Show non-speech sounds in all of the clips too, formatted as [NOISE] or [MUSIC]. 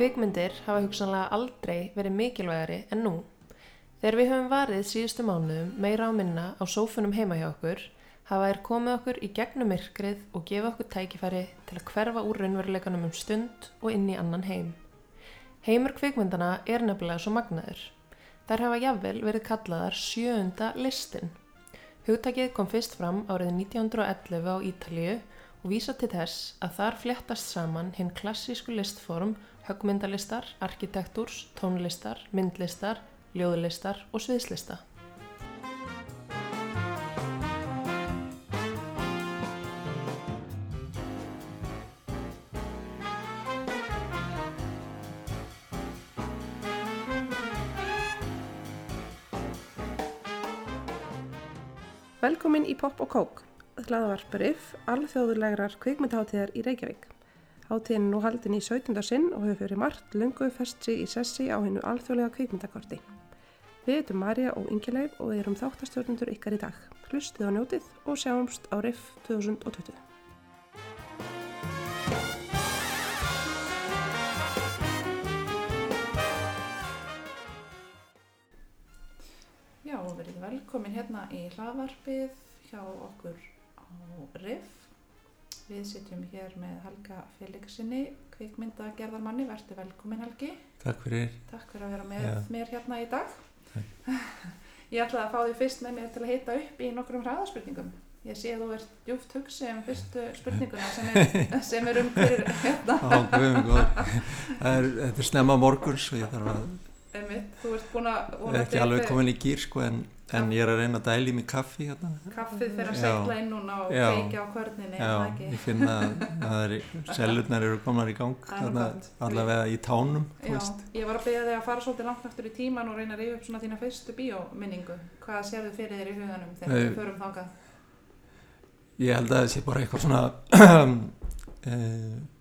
Kvikmyndir hafa hugsanlega aldrei verið mikilvægari en nú. Þegar við höfum varið síðustu mánuðum meira á minna á sófunum heima hjá okkur, hafa þær komið okkur í gegnum myrkrið og gefa okkur tækifæri til að hverfa úr raunveruleikanum um stund og inn í annan heim. Heimur kvikmyndana er nefnilega svo magnaður. Þær hafa jafnvel verið kallaðar sjöunda listin. Hugtakið kom fyrst fram árið 1911 á Ítalíu og vísa til þess að þar fléttast saman hinn klassísku listform högmyndalistar, arkitektúrs, tónlistar, myndlistar, ljóðlistar og sviðslista. Velkomin í Pop og Kók, hlaðavarpariff alþjóðulegrar kvikmyndaháttíðar í Reykjavík. Háttíðin nú haldin í 17. sinn og hefur fyrir margt lungu festri í sessi á hennu alþjóðlega kvikmyndakorti. Við erum Marja og Ingileif og við erum þáttastjórnundur ykkar í dag. Hlustið á njótið og sjáumst á RIF 2020. Já, og verið velkomin hérna í hlaðvarpið hjá okkur RIF. Við sitjum hér með Helga Felixinni, kvikmyndagerðarmanni. Vertu velkomin Helgi. Takk fyrir. Takk fyrir að vera með Já. mér hérna í dag. Takk. [LAUGHS] Ég ætlaði að fá því fyrst með mér til að hita upp í nokkrum hraðaspurningum. Ég sé að þú ert djúft hugsið um fyrstu spurninguna sem er, [LAUGHS] sem er um hverju hérna. Á, guðum er, þetta er snemma morguns og ég þarf að, Einmitt, þú ert búin að er ekki alveg komin í gýr sko en, en ég er að reyna að dæli mig kaffi hérna. Kaffið fyrir að segla inn núna og kveikja á kvörninni, Já, ég finna að, að það er, sellurnar eru komnar í gang þarna, allavega í tánum, Já, ég var að beða þig að fara svolítið langt aftur í tíman og reyna að reyfa upp svona þína fyrstu bíóminningu. Hvað sérðu fyrir þér í huganum þegar Nei. við förum þangað? Ég held að það sé bara eitthvað svona, það [CLEARS THROAT]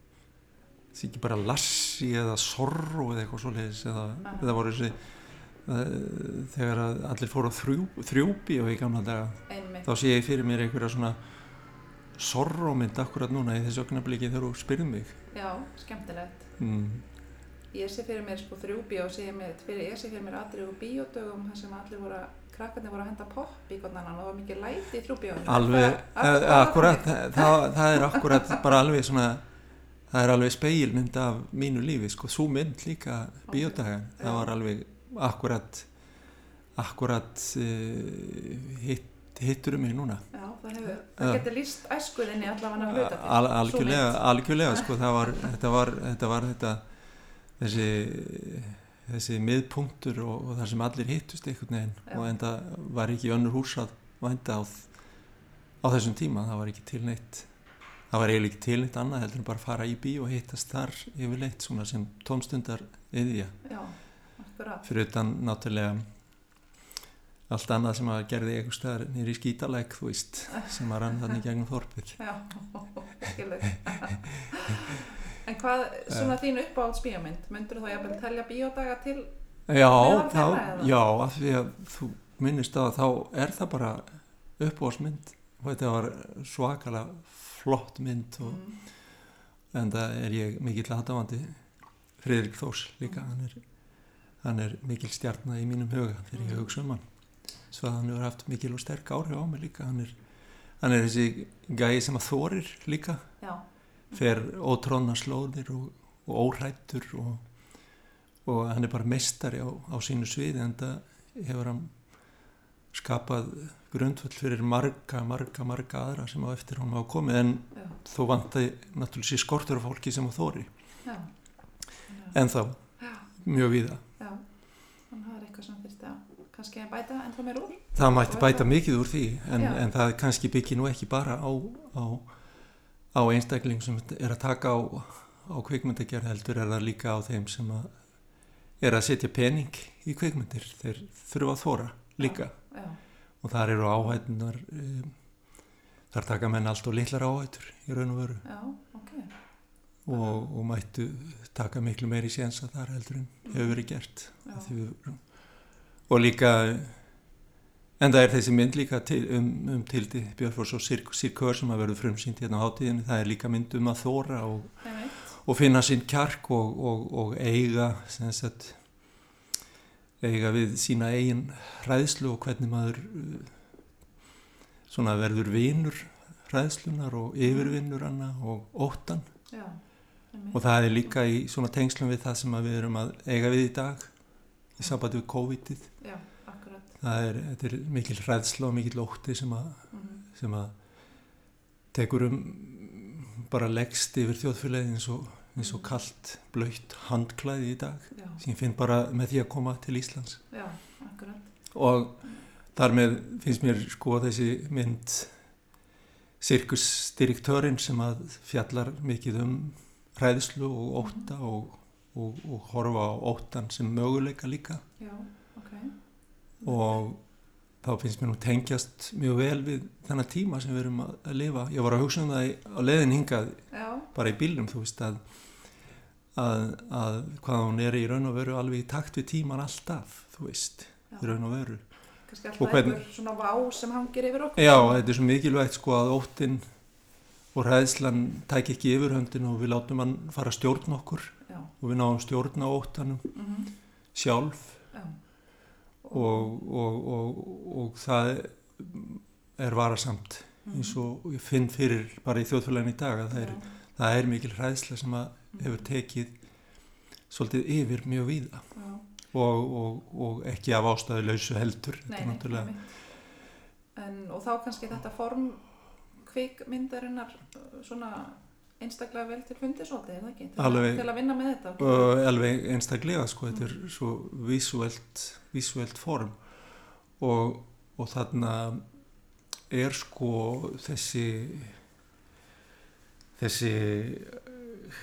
sé ekki bara lassi eða sorro eða eitthvað svoleiðis eða það voru þessi, þegar að allir fóru á þrjú, þrjúbi og í gamla daga. Einmitt. þá sé ég fyrir mér einhverja svona sorrómynd akkurat núna í þessu ögnabliki þegar þú spyrðum mig Já, skemmtilegt. mm. Ég sé fyrir mér sko þrjú bíó, sé mér, fyrir, ég sé fyrir mér aðrið úr bíódögum þar sem allir voru að, krakkarnir voru að henda popp í annan og það var mikið læti í þrjú bíóinu. alveg, Það- eh, akkurat það, það er akkurat bara alveg svona það er alveg speilmynd af mínu lífi sko, svo mynd líka bíódaga Já. það var alveg akkurat akkurat uh, hitt, hittur um mig núna. Já, það hefur, það getur líst æskuðinni allavega hluta. Al, algjörlega, algjörlega sko, það var, þetta var, þetta var þetta, þessi, þessi miðpunktur og, og þar sem allir hittust einhvern veginn Já. og enda var ekki önnur hús að vænta á, á þessum tíma, það var ekki til neitt það var eiginlega ekki til neitt annað heldur en bara fara í bí og hittast þar yfirleitt svona sem tómstundar yðja, Já, akkurat. fyrir utan náttúrulega allt annað sem að gerði einhver staðar nýri skítalæk, þú veist sem að rann þannig gegnum þorpið Já, skilur. en hvað, svona þín uppáhalds bíómynd, myndur þú jafnvel telja bíódaga til? Já, þá, já, af því að þú minnist á þá er það bara uppáhalsmynd og þetta var svakalega flott mynd og Mm. en það er ég mikill aðdáandi Friðrik Þórs líka hann er, hann er mikil stjarnar í mínum huga þegar ég Mm. hugsa um hann. Svo að hann hefur haft mikil og sterk áhrif á mig líka. Hann er, hann er þessi gæi sem að þorir líka. Já, fer ótróna slóðir og, og óhrættur og, og hann er bara mestari á, á sínu sviði en það hefur hann skapað grundvöld fyrir marga, marga, marga aðra sem á eftir honum hafa komið. En já, þó vantaði náttúrulega sér skortur af fólki sem á þóri já. en þá mjög víða Já, þannig að það er eitthvað sem þurfti að kannski að bæta ennþá meir úr. það mætti bæta mikið úr því en, Já. en það kannski byggir nú ekki bara á, á, á einstakling sem er að taka á, á kvikmyndagerð heldur er það líka á þeim sem að er að setja pening í kvikmyndir þeir þurfa að þóra líka Já, og þar eru áhættunar um, þar taka menn allt og litlar áhættur í raun og veru já, ok. Og, og mættu taka miklu meiri séns að þar heldur en hefur verið gert við, og líka en það er þessi mynd líka til, um, um tildi Björnfors og Sirkör sem að verður frumsýnt hérna á hátíðinu það er líka mynd um að þóra og, og finna sinn kjark og, og, og eiga sagt eiga við sína eigin hræðslu og hvernig maður svona verður vinur hræðslunar og yfirvinnur og óttan. Já. Og það er líka í svona tengslum við það sem við erum að eiga við í dag í sambandi við COVID-ið. Það er, er mikil hræðsla og mikil ótti sem að, Mm sem að tekur um bara leggst yfir þjóðfélagi eins og, eins og kalt blöytt handklæði í dag Já, sem finn bara með því að koma til Íslands. Já, og þar með finnst mér sko þessi mynd sirkusdirektörinn sem að fjallar mikið um hræðslu og ótta og, og, og horfa á óttan sem möguleika líka Já, ok. og þá finnst mér nú tengjast mjög vel við þennan tíma sem við erum að, að lifa ég var að hugsa um það á leiðin hingað Já, bara í bílnum þú veist að að, að hvað hún er í raun og veru alveg í takt við tíman alltaf þú veist, Já. í raun og veru kannski alltaf einhver svona vá sem hangir yfir okkur. Já, þetta er svo mikilvægt sko að óttinn og hræðslan tæk ekki yfirhöndin og við látum hann fara að stjórna okkur Já, og við náum stjórna óttanum mhm, sjálf. Já. og, og, og, og það er varasamt eins og ég finn fyrir bara í þjóðfélagin í dag að það er, það er mikil hræðsla sem að hefur tekið svolítið yfir mjög víða. Og, og, og ekki af ástæðu lausu heldur Nei, Þetta er náttúrulega-. En, og þá kannski þetta form kvikmyndarinnar uh, svona einstaklega vel til fundi svolítið, er það ekki? Til, Alveg. að, til að vinna með þetta. og alveg einstaklega sko, þetta er svo visuelt, visuelt form og, og þarna er sko þessi þessi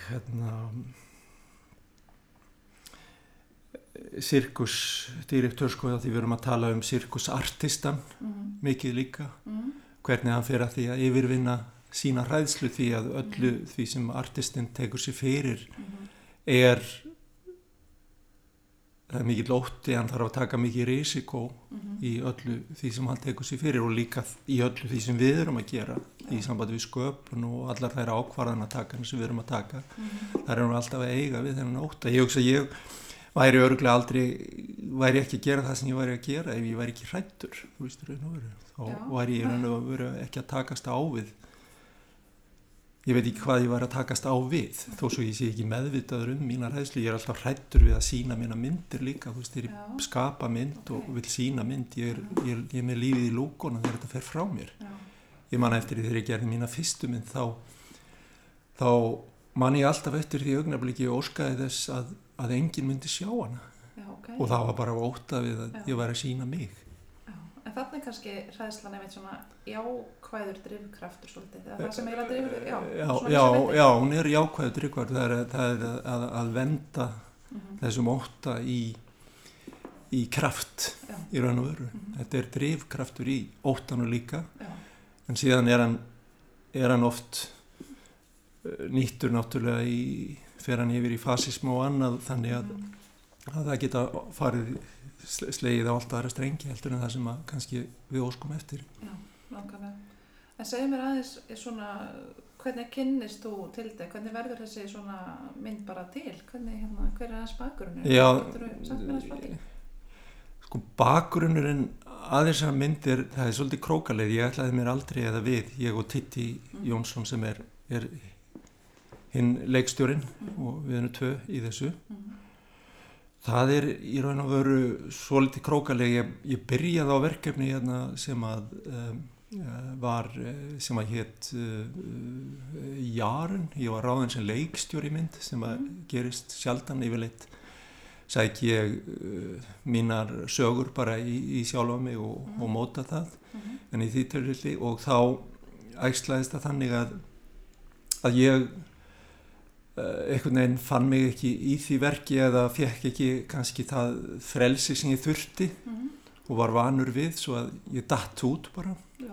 hérna sirkusdirektor sko því við erum að tala um sirkusartistan Mm, mikið líka mm, hvernig hann fer að því að yfirvinna sína hræðslu því að öllu því sem artistinn tekur sér fyrir mm, er það er mikill ótti, hann þarf að taka mikið risiko mm, í öllu því sem hann tekur sér fyrir og líka í öllu því sem við erum að gera í sambandi við sköpun og allar þær ákvarðanatakarnir sem við erum að taka. Mm, þar erum við alltaf að eiga við þennan ótta. Ég hugsa að ég væri örgulega aldrei væri ekki að gera það sem ég væri að gera ef ég væri ekki hrættur þá væri ég raun og veru ekki að takast á við. Ég veit ekki hvað ég væri að takast á við þó svo ég sé ekki meðvitaður um mína hræðslu. Ég er alltaf hrættur við að sína mína myndir líka þú veist, þegar ég skapa mynd og vil sína mynd ég er, ég er, ég er með lífið í lúkona þegar þetta fer frá mér. Já, ég man eftir því þegar ég gerði mína fyrstu mynd þá, þá man ég alltaf eftir því augnabliki og óskaði þess að, að enginn myndi sjá hana já, ok. og það var bara óta við að Já. ég væri að sína mig. Já, en þannig kannski hræðslan einmitt svona jákvæður drifkraftur svolítið, það sem eiginlega drifur, já, já, svona já, hún er jákvæður drikvar það er, það er að, að venda Mhm, þessum óta í, í kraft í raun og veru. Mhm. þetta er drifkraftur í ótanu líka Já, en síðan er hann, er hann oft eh, nýttur náttúrulega í, fer hann yfir í fasismu og annað þannig að, mhm, að það geta farið sle- slegið á allt aðra strengi heldur en það sem að kannski við óskum eftir já, langarlega. En segðu mér aðeins svona, hvernig kynnist þú til þetta, hvernig verður þessi svona mynd bara til, hvernig, hérna, hver er aðeins bakgrunnur? Já. Því? sko bakgrunnurinn að þessar myndir það er svolítið krókaleið, ég ætlaði mér aldrei eða við, ég og Titti Jónsson sem er, er hinn leikstjórin og við erum tvö í þessu Mhm, Það er í raun og veru svolítið krókaleg. Ég, ég byrjaði á verkefni hérna sem að um, uh, var, uh, sem að hétt uh, uh, Jarun. Ég var ráðin sem leikstjóri mynd sem að gerist sjaldan yfirleitt. Sæk ég uh, mínar sögur bara í, í sjálfa mig og, og móta það. mhm, En í því törfildi og þá ægslaðist það þannig að, að ég einhvern veginn fann mig ekki í því verki eða fekk ekki kannski það frelsi sem ég þurfti mhm, og var vanur við svo að ég datt út bara Já,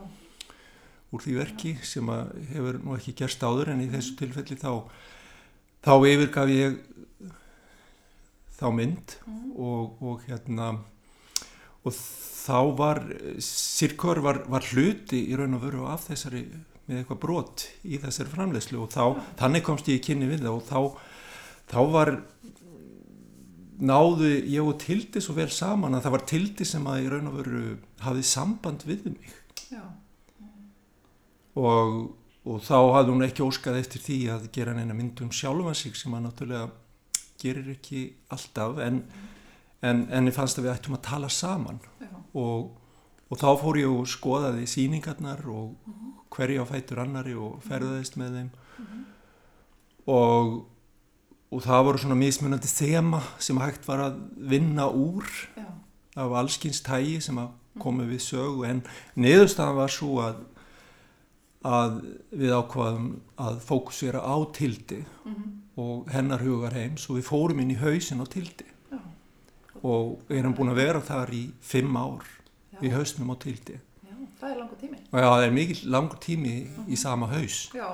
úr því verki sem að hefur nú ekki gerst áður en í þessu tilfelli þá þá yfirgaf ég þá mynd mhm, og, og hérna og þá var Sirkor var, var hluti í raun og veru af þessari með eitthvað brot í þessari framleiðslu og þá, þannig komst ég í kynni við það og þá, þá var náðu ég og Tildi svo vel saman að það var Tildi sem að í raun og veru hafði samband við mig Já. og, og þá hafði hún ekki óskað eftir því að gera neina mynd um sjálfa sig sem að náttúrulega gerir ekki alltaf en, en, en ég fannst að við ættum að tala saman Já. og, og þá fór ég og skoðaði síningarnar og hverja á fætur annari og ferðaðist með þeim. Og, og það voru svona mismunandi þema sem hægt var að vinna úr Já. af allskins tægi sem að komu við sögu. En niðurstaðan var svo að að við ákvaðum að fókusera á tildi Mhm. og hennar hugar heim. Svo við fórum inn í hausin á tildi Já. og erum búin að vera þar í fimm ár í Já. hausnum á tildi Já. Það er langur tími. já, það er mikil langur tími í sama haus Já. [LAUGHS]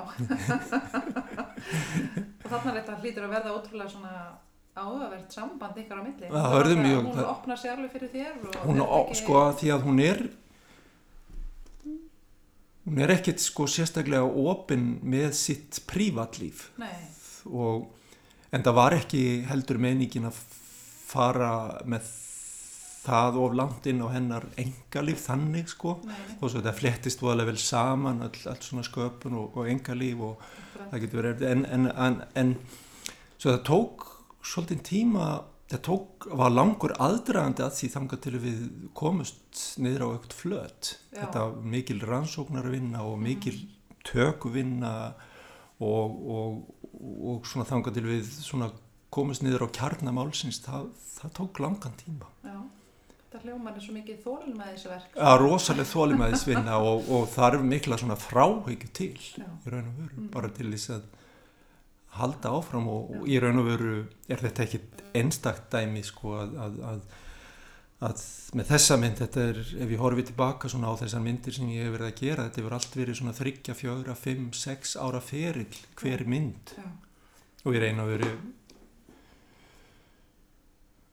og þarna er þetta hlýtur að verða ótrúlega svona áhugavert samband ykkar á milli. Það Bara verður að mjög- Hún það- opnar sér alveg fyrir þér hún, ekki- sko, því að hún er hún er ekkert sko sérstaklega opinn með sitt prívatlíf Nei. og en það var ekki heldur meiningin að fara með það of langt inn á hennar engalíf þannig sko og svo þetta flettist voðalega vel saman all, allt svona sköpun og, og engalíf og Akkurat. það getur verið en, en, en, en svo það tók svolítið tíma það tók, var langur aðdragandi að því þangað til við komust niður á eitthvað flöt Já. þetta mikil rannsóknarvinna og mikil tökuvinna og, og, og svona þangað til við svona komust niður á kjarnamálsins það, það tók langan tíma Já. Þetta hljómar er svo mikið þólun með þessu verk. að rosalega þólimæðisvinna og, og þarf mikla svona fráhyggju til Já. í raun og veru, Mm. bara til þess að halda áfram og, og í raun og veru er þetta ekki einstakt dæmi sko að, að, að, að með þessa mynd, þetta er, ef ég horfi tilbaka svona á þessar myndir sem ég hef verið að gera, þetta hefur allt verið svona þryggja, fjögra, fimm, sex ára ferill hver mynd Já. og í raun og veru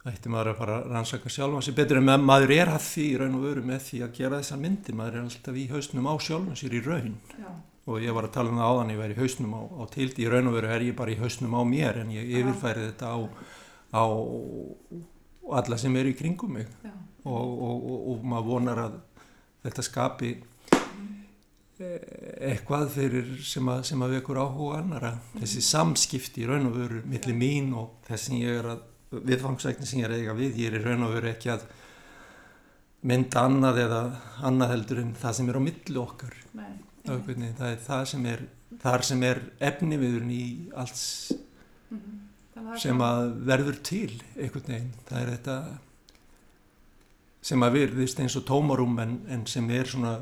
ætti maður að fara að rannsaka sjálfan sér betur en maður er að því í raun og veru með því að gera þessar myndir, maður er alltaf í hausnum á sjálfan sér í raun. Já. og ég var að tala um það áðan ég væri í hausnum á, á tildi, í raun og veru er ég bara í hausnum á mér en ég yfirfæri þetta á, á alla sem eru í kringum mig. Og, og, og, og maður vonar að þetta skapi eh, eitthvað fyrir sem að, sem að vekur áhuga annara þessi samskipti í raun og veru milli mín og þess sem ég er að viðfangsækni sem ég er eiga við. Ég er í raun og veru ekki að mynda annað eða annað heldur en það sem er á milli okkar. Nei. Ögvinni, það er það sem er þar sem er efniviðurinn í alls það er sem svona- að verður til einhvern veginn, það er þetta sem að virðist eins og tómarúm en, en sem er svona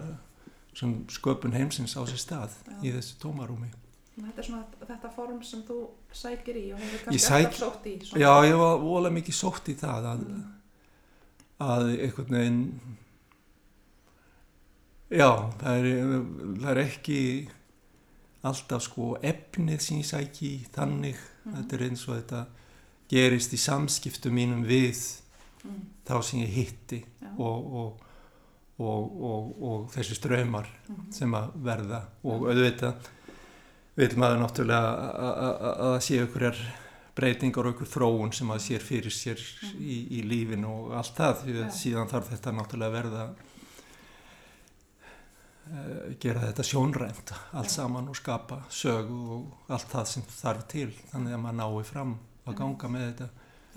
sem sköpun heimsins á sér stað Já. í þessu tómarúmi Þetta er svona þetta form sem þú sækir í og hefur kannski sæk- alltaf sótt í. svona. Já, ég var vola mikið sótt í það að, að einhvern veginn já, það er, það er ekki alltaf sko efnið sem ég sæki í þannig, Mhm. þetta er eins og þetta gerist í samskiptum mínum við Mm. þá sem ég hitti og, og, og, og, og þessi ströymar Mhm. sem að verða og auðvitað vil maður náttúrulega að- að að- að það sé ykkur breytingar og ykkur þróun sem að sér fyrir sér í, í lífinu og allt það því að síðan þarf þetta náttúrulega að verða uh, gera þetta sjónrænt allt Já. saman og skapa sögu og allt það sem þarf til þannig að maður nái fram að Einmitt. ganga með þetta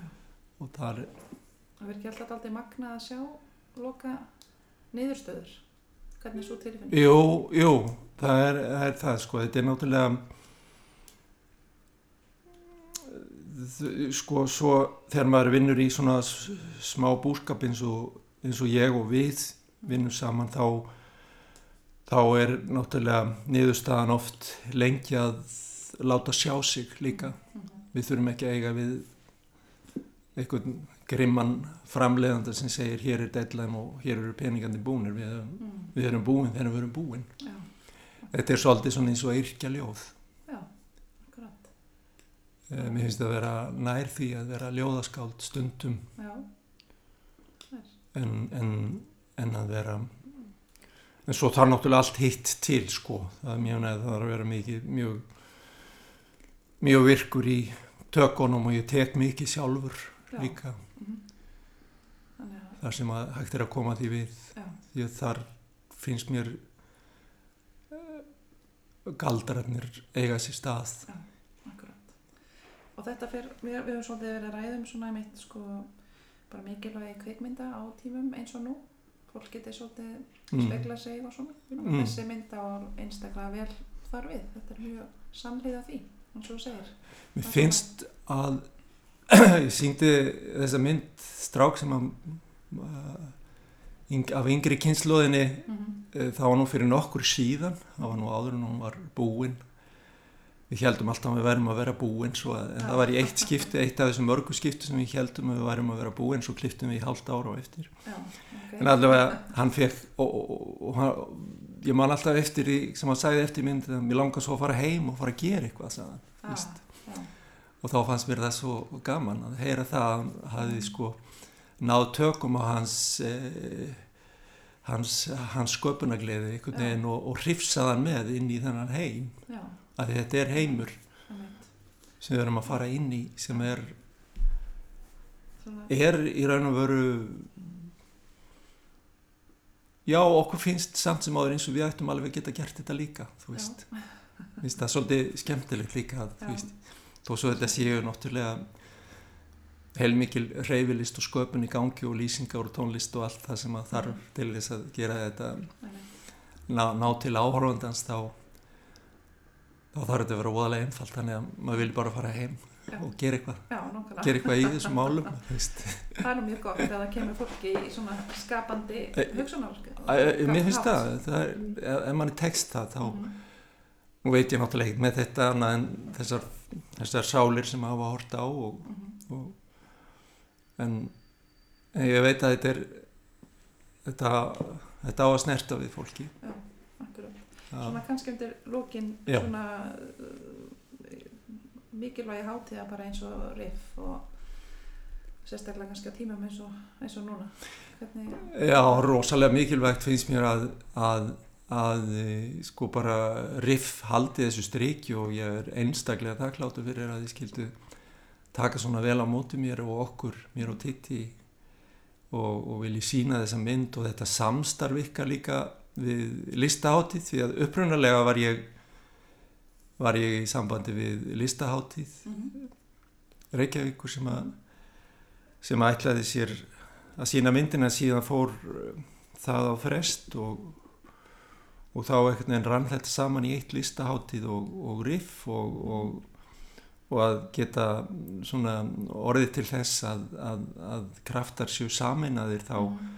Já. og það er Það verður ekki alltaf aldrei magnað að sjá loka niðurstöður. Hvernig er svo tilfinning? Jú, jú, það er það, er það sko, þetta er náttúrulega sko, svo þegar maður vinnur í svona smá búskap eins og, eins og ég og við vinnum saman þá þá er náttúrulega niðurstaðan oft lengi að láta sjá sig líka Mhm. við þurfum ekki að eiga við einhvern grimman framleiðanda sem segir hér er deadline og hér eru peningandi búnir við, Mm. við erum búin þegar við erum búin. Já, þetta er svolítið svona eins og yrkja ljóð já, akkurat. Eh, mér finnst það að vera nær því að vera ljóðaskáld stundum en, en, en að vera en svo þarf náttúrulega allt hitt til sko, það er mjög neð það þarf að vera mikið mjög mjög virkur í tökunum og ég tek mikið sjálfur Já. líka Mhm. Þannig að, þar sem að hægt er að koma því við já, því að þar finnst mér eh, galdrarnir eiga sér stað akkurat. Og þetta fyrir, við, við höfum svolítið verið að ræða um svona mitt sko, bara mikilvægi kveikmynda á tímum eins og nú. Fólk getur svolítið mm. spegla sig og svona. Mm. þessi mynd á einstaklega vel þar við. Þetta er mjög samliða því, eins og þú segir. Mér finnst að ég syngdi þessa mynd strák sem að yng, af yngri kynnslóðinni Mm -hmm. uh, það var nú fyrir nokkur síðan það var nú áður en hún var búin. Við heldum alltaf að við værum að vera búin svo að, en það var í eitt skipti, eitt af þessum mörgu skipti sem við heldum að við værum að vera búin svo kliftum við í hálft ára á eftir. Já, ok. en allavega hann fekk og, og, og, og ég man alltaf eftir því sem hann sagði eftir mynd að mér langar svo að fara heim og fara að gera eitthvað sagði hann, Ah, og þá fannst mér það svo gaman að heyra það að hann hafði sko náð tökum á hans eh, hans, hans sköpunagleði einhvern veginn og, og hrifsaðan með inn í þennan heim. Já, að þetta er heimur einmitt. sem við erum að fara inn í sem er, Svona, er í raun og veru já okkur finnst samt sem áður eins og við ættum alveg að geta gert þetta líka þú veist, finnst það svolítið skemmtilegt líka að, þú veist, þó svo þetta séu náttúrulega heilmikil reyfilist og sköpun í gangi og lýsingar og tónlist og allt það sem að þarf til þess að gera þetta ná, ná til áhorfandans þá þá þarf þetta að vera óðalega einfalt þannig að maður vil bara fara heim Já. og gera eitthvað, Já, gera eitthvað í þessum [LAUGHS] veist. Það er mjög gott þegar það kemur fólki í svona skapandi hugsunar. Mér finnst það, það er, ef ef mann er text það þá, Mhm. Nú veit ég náttúrulega ekki með þetta annað en þessar, þessar sálir sem hafa hort á og, Mhm. og en, en ég veit að þetta er þetta, þetta á að snerta við fólki. Já. Svona kannski undir lókin svona uh, mikilvægi hátíða bara eins og riff og sérstaklega kannski á tímum eins og, eins og núna. Hvernig, Já, rosalega mikilvægt finnst mér að, að, að e, sko bara riff haldi þessu striki og ég er einstaklega þakkláttur fyrir að þið skildu taka svona vel á móti mér og okkur, mér og Titti og, og vilji sína þessa mynd og þetta samstarf ykkar líka við listaháttið því að upprunalega var ég var ég í sambandi við listaháttið mm Reykjavíkur sem að sem að ætlaði sér að sína myndina síðan fór uh, það á frest og, og þá einhvern veginn rann þetta saman í eitt listaháttið og, og riff og, og, og að geta svona orðið til þess að, að, að kraftar séu saminaðir þá, Mhm.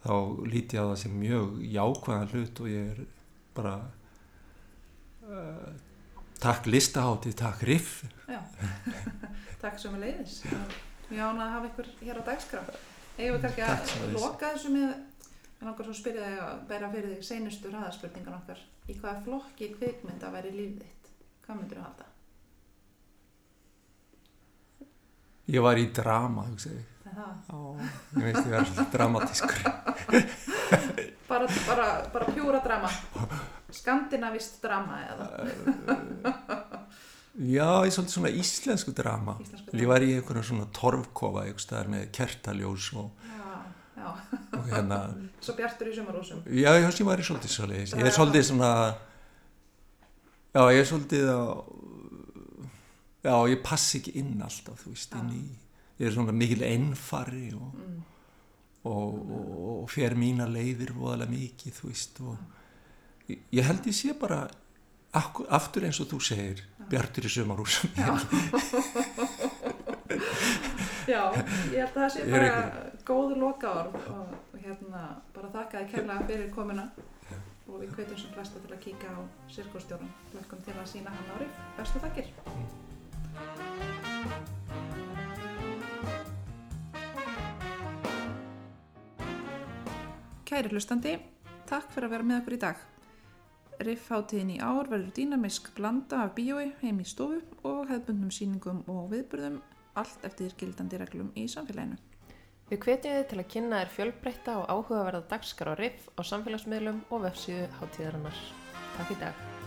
þá líti á það sem mjög jákvæðan hlut og ég er bara uh, takk listaháttið, takk riff Já, [LAUGHS] takk sem er leiðis. Ánað að hafa ykkur hér á. Eigum við kannski að loka þessu með, ég langar svo að spyrja þig að bæra fyrir þig seinustu ræðaspurningan okkar. Í hvaða flokki kvikmynda væri líf þitt? Hvað myndir þú halda? ég var í drama, ég Er Það. Já, ég veist ég var svolítið dramatískur. [LAUGHS] Bara, bara, bara pjúra drama. Skandinavist drama eða [LAUGHS] Já, ég er svolítið svona íslensku drama. íslensku Ég var í einhverjum svona torfkofa, einhvers staðar með kertaljós og, já. Og hérna, Svo bjartur í sumarúsum. já, ég veist ég var í svolítið svolítið. Ég er svolítið svona, já, ég er svolítið að, já, ég passi ekki inn alltaf, þú veist, inn í, ég er svona mikil ennfari og, Mm. og, og, og fer mína leiðir voðalega mikið, þú veist, og ég, ég held ég sé bara aftur eins og þú segir, bjartur í sumarúsum. Já. [LAUGHS] Já, ég held að það sé bara góð loka orð og, hérna bara þakka þið kærlega fyrir komuna og við kveitum sem flesta til að kíka á sirkustjórun. Velkom til að sína hann árið. Bestu þakkir. Kæri hlustandi, takk fyrir að vera með okkur í dag. Riffháttíðin í ár verður dýnamisk blanda af bíói heim í stofu og hefðbundnum síningum og viðburðum allt eftir gildandi reglum í samfélaginu. Við hvetjum þið til að kynna þér fjölbreytta og áhugaverða dagskar á riff á samfélagsmiðlum og vefsíðu hátíðarinnar. Takk í dag.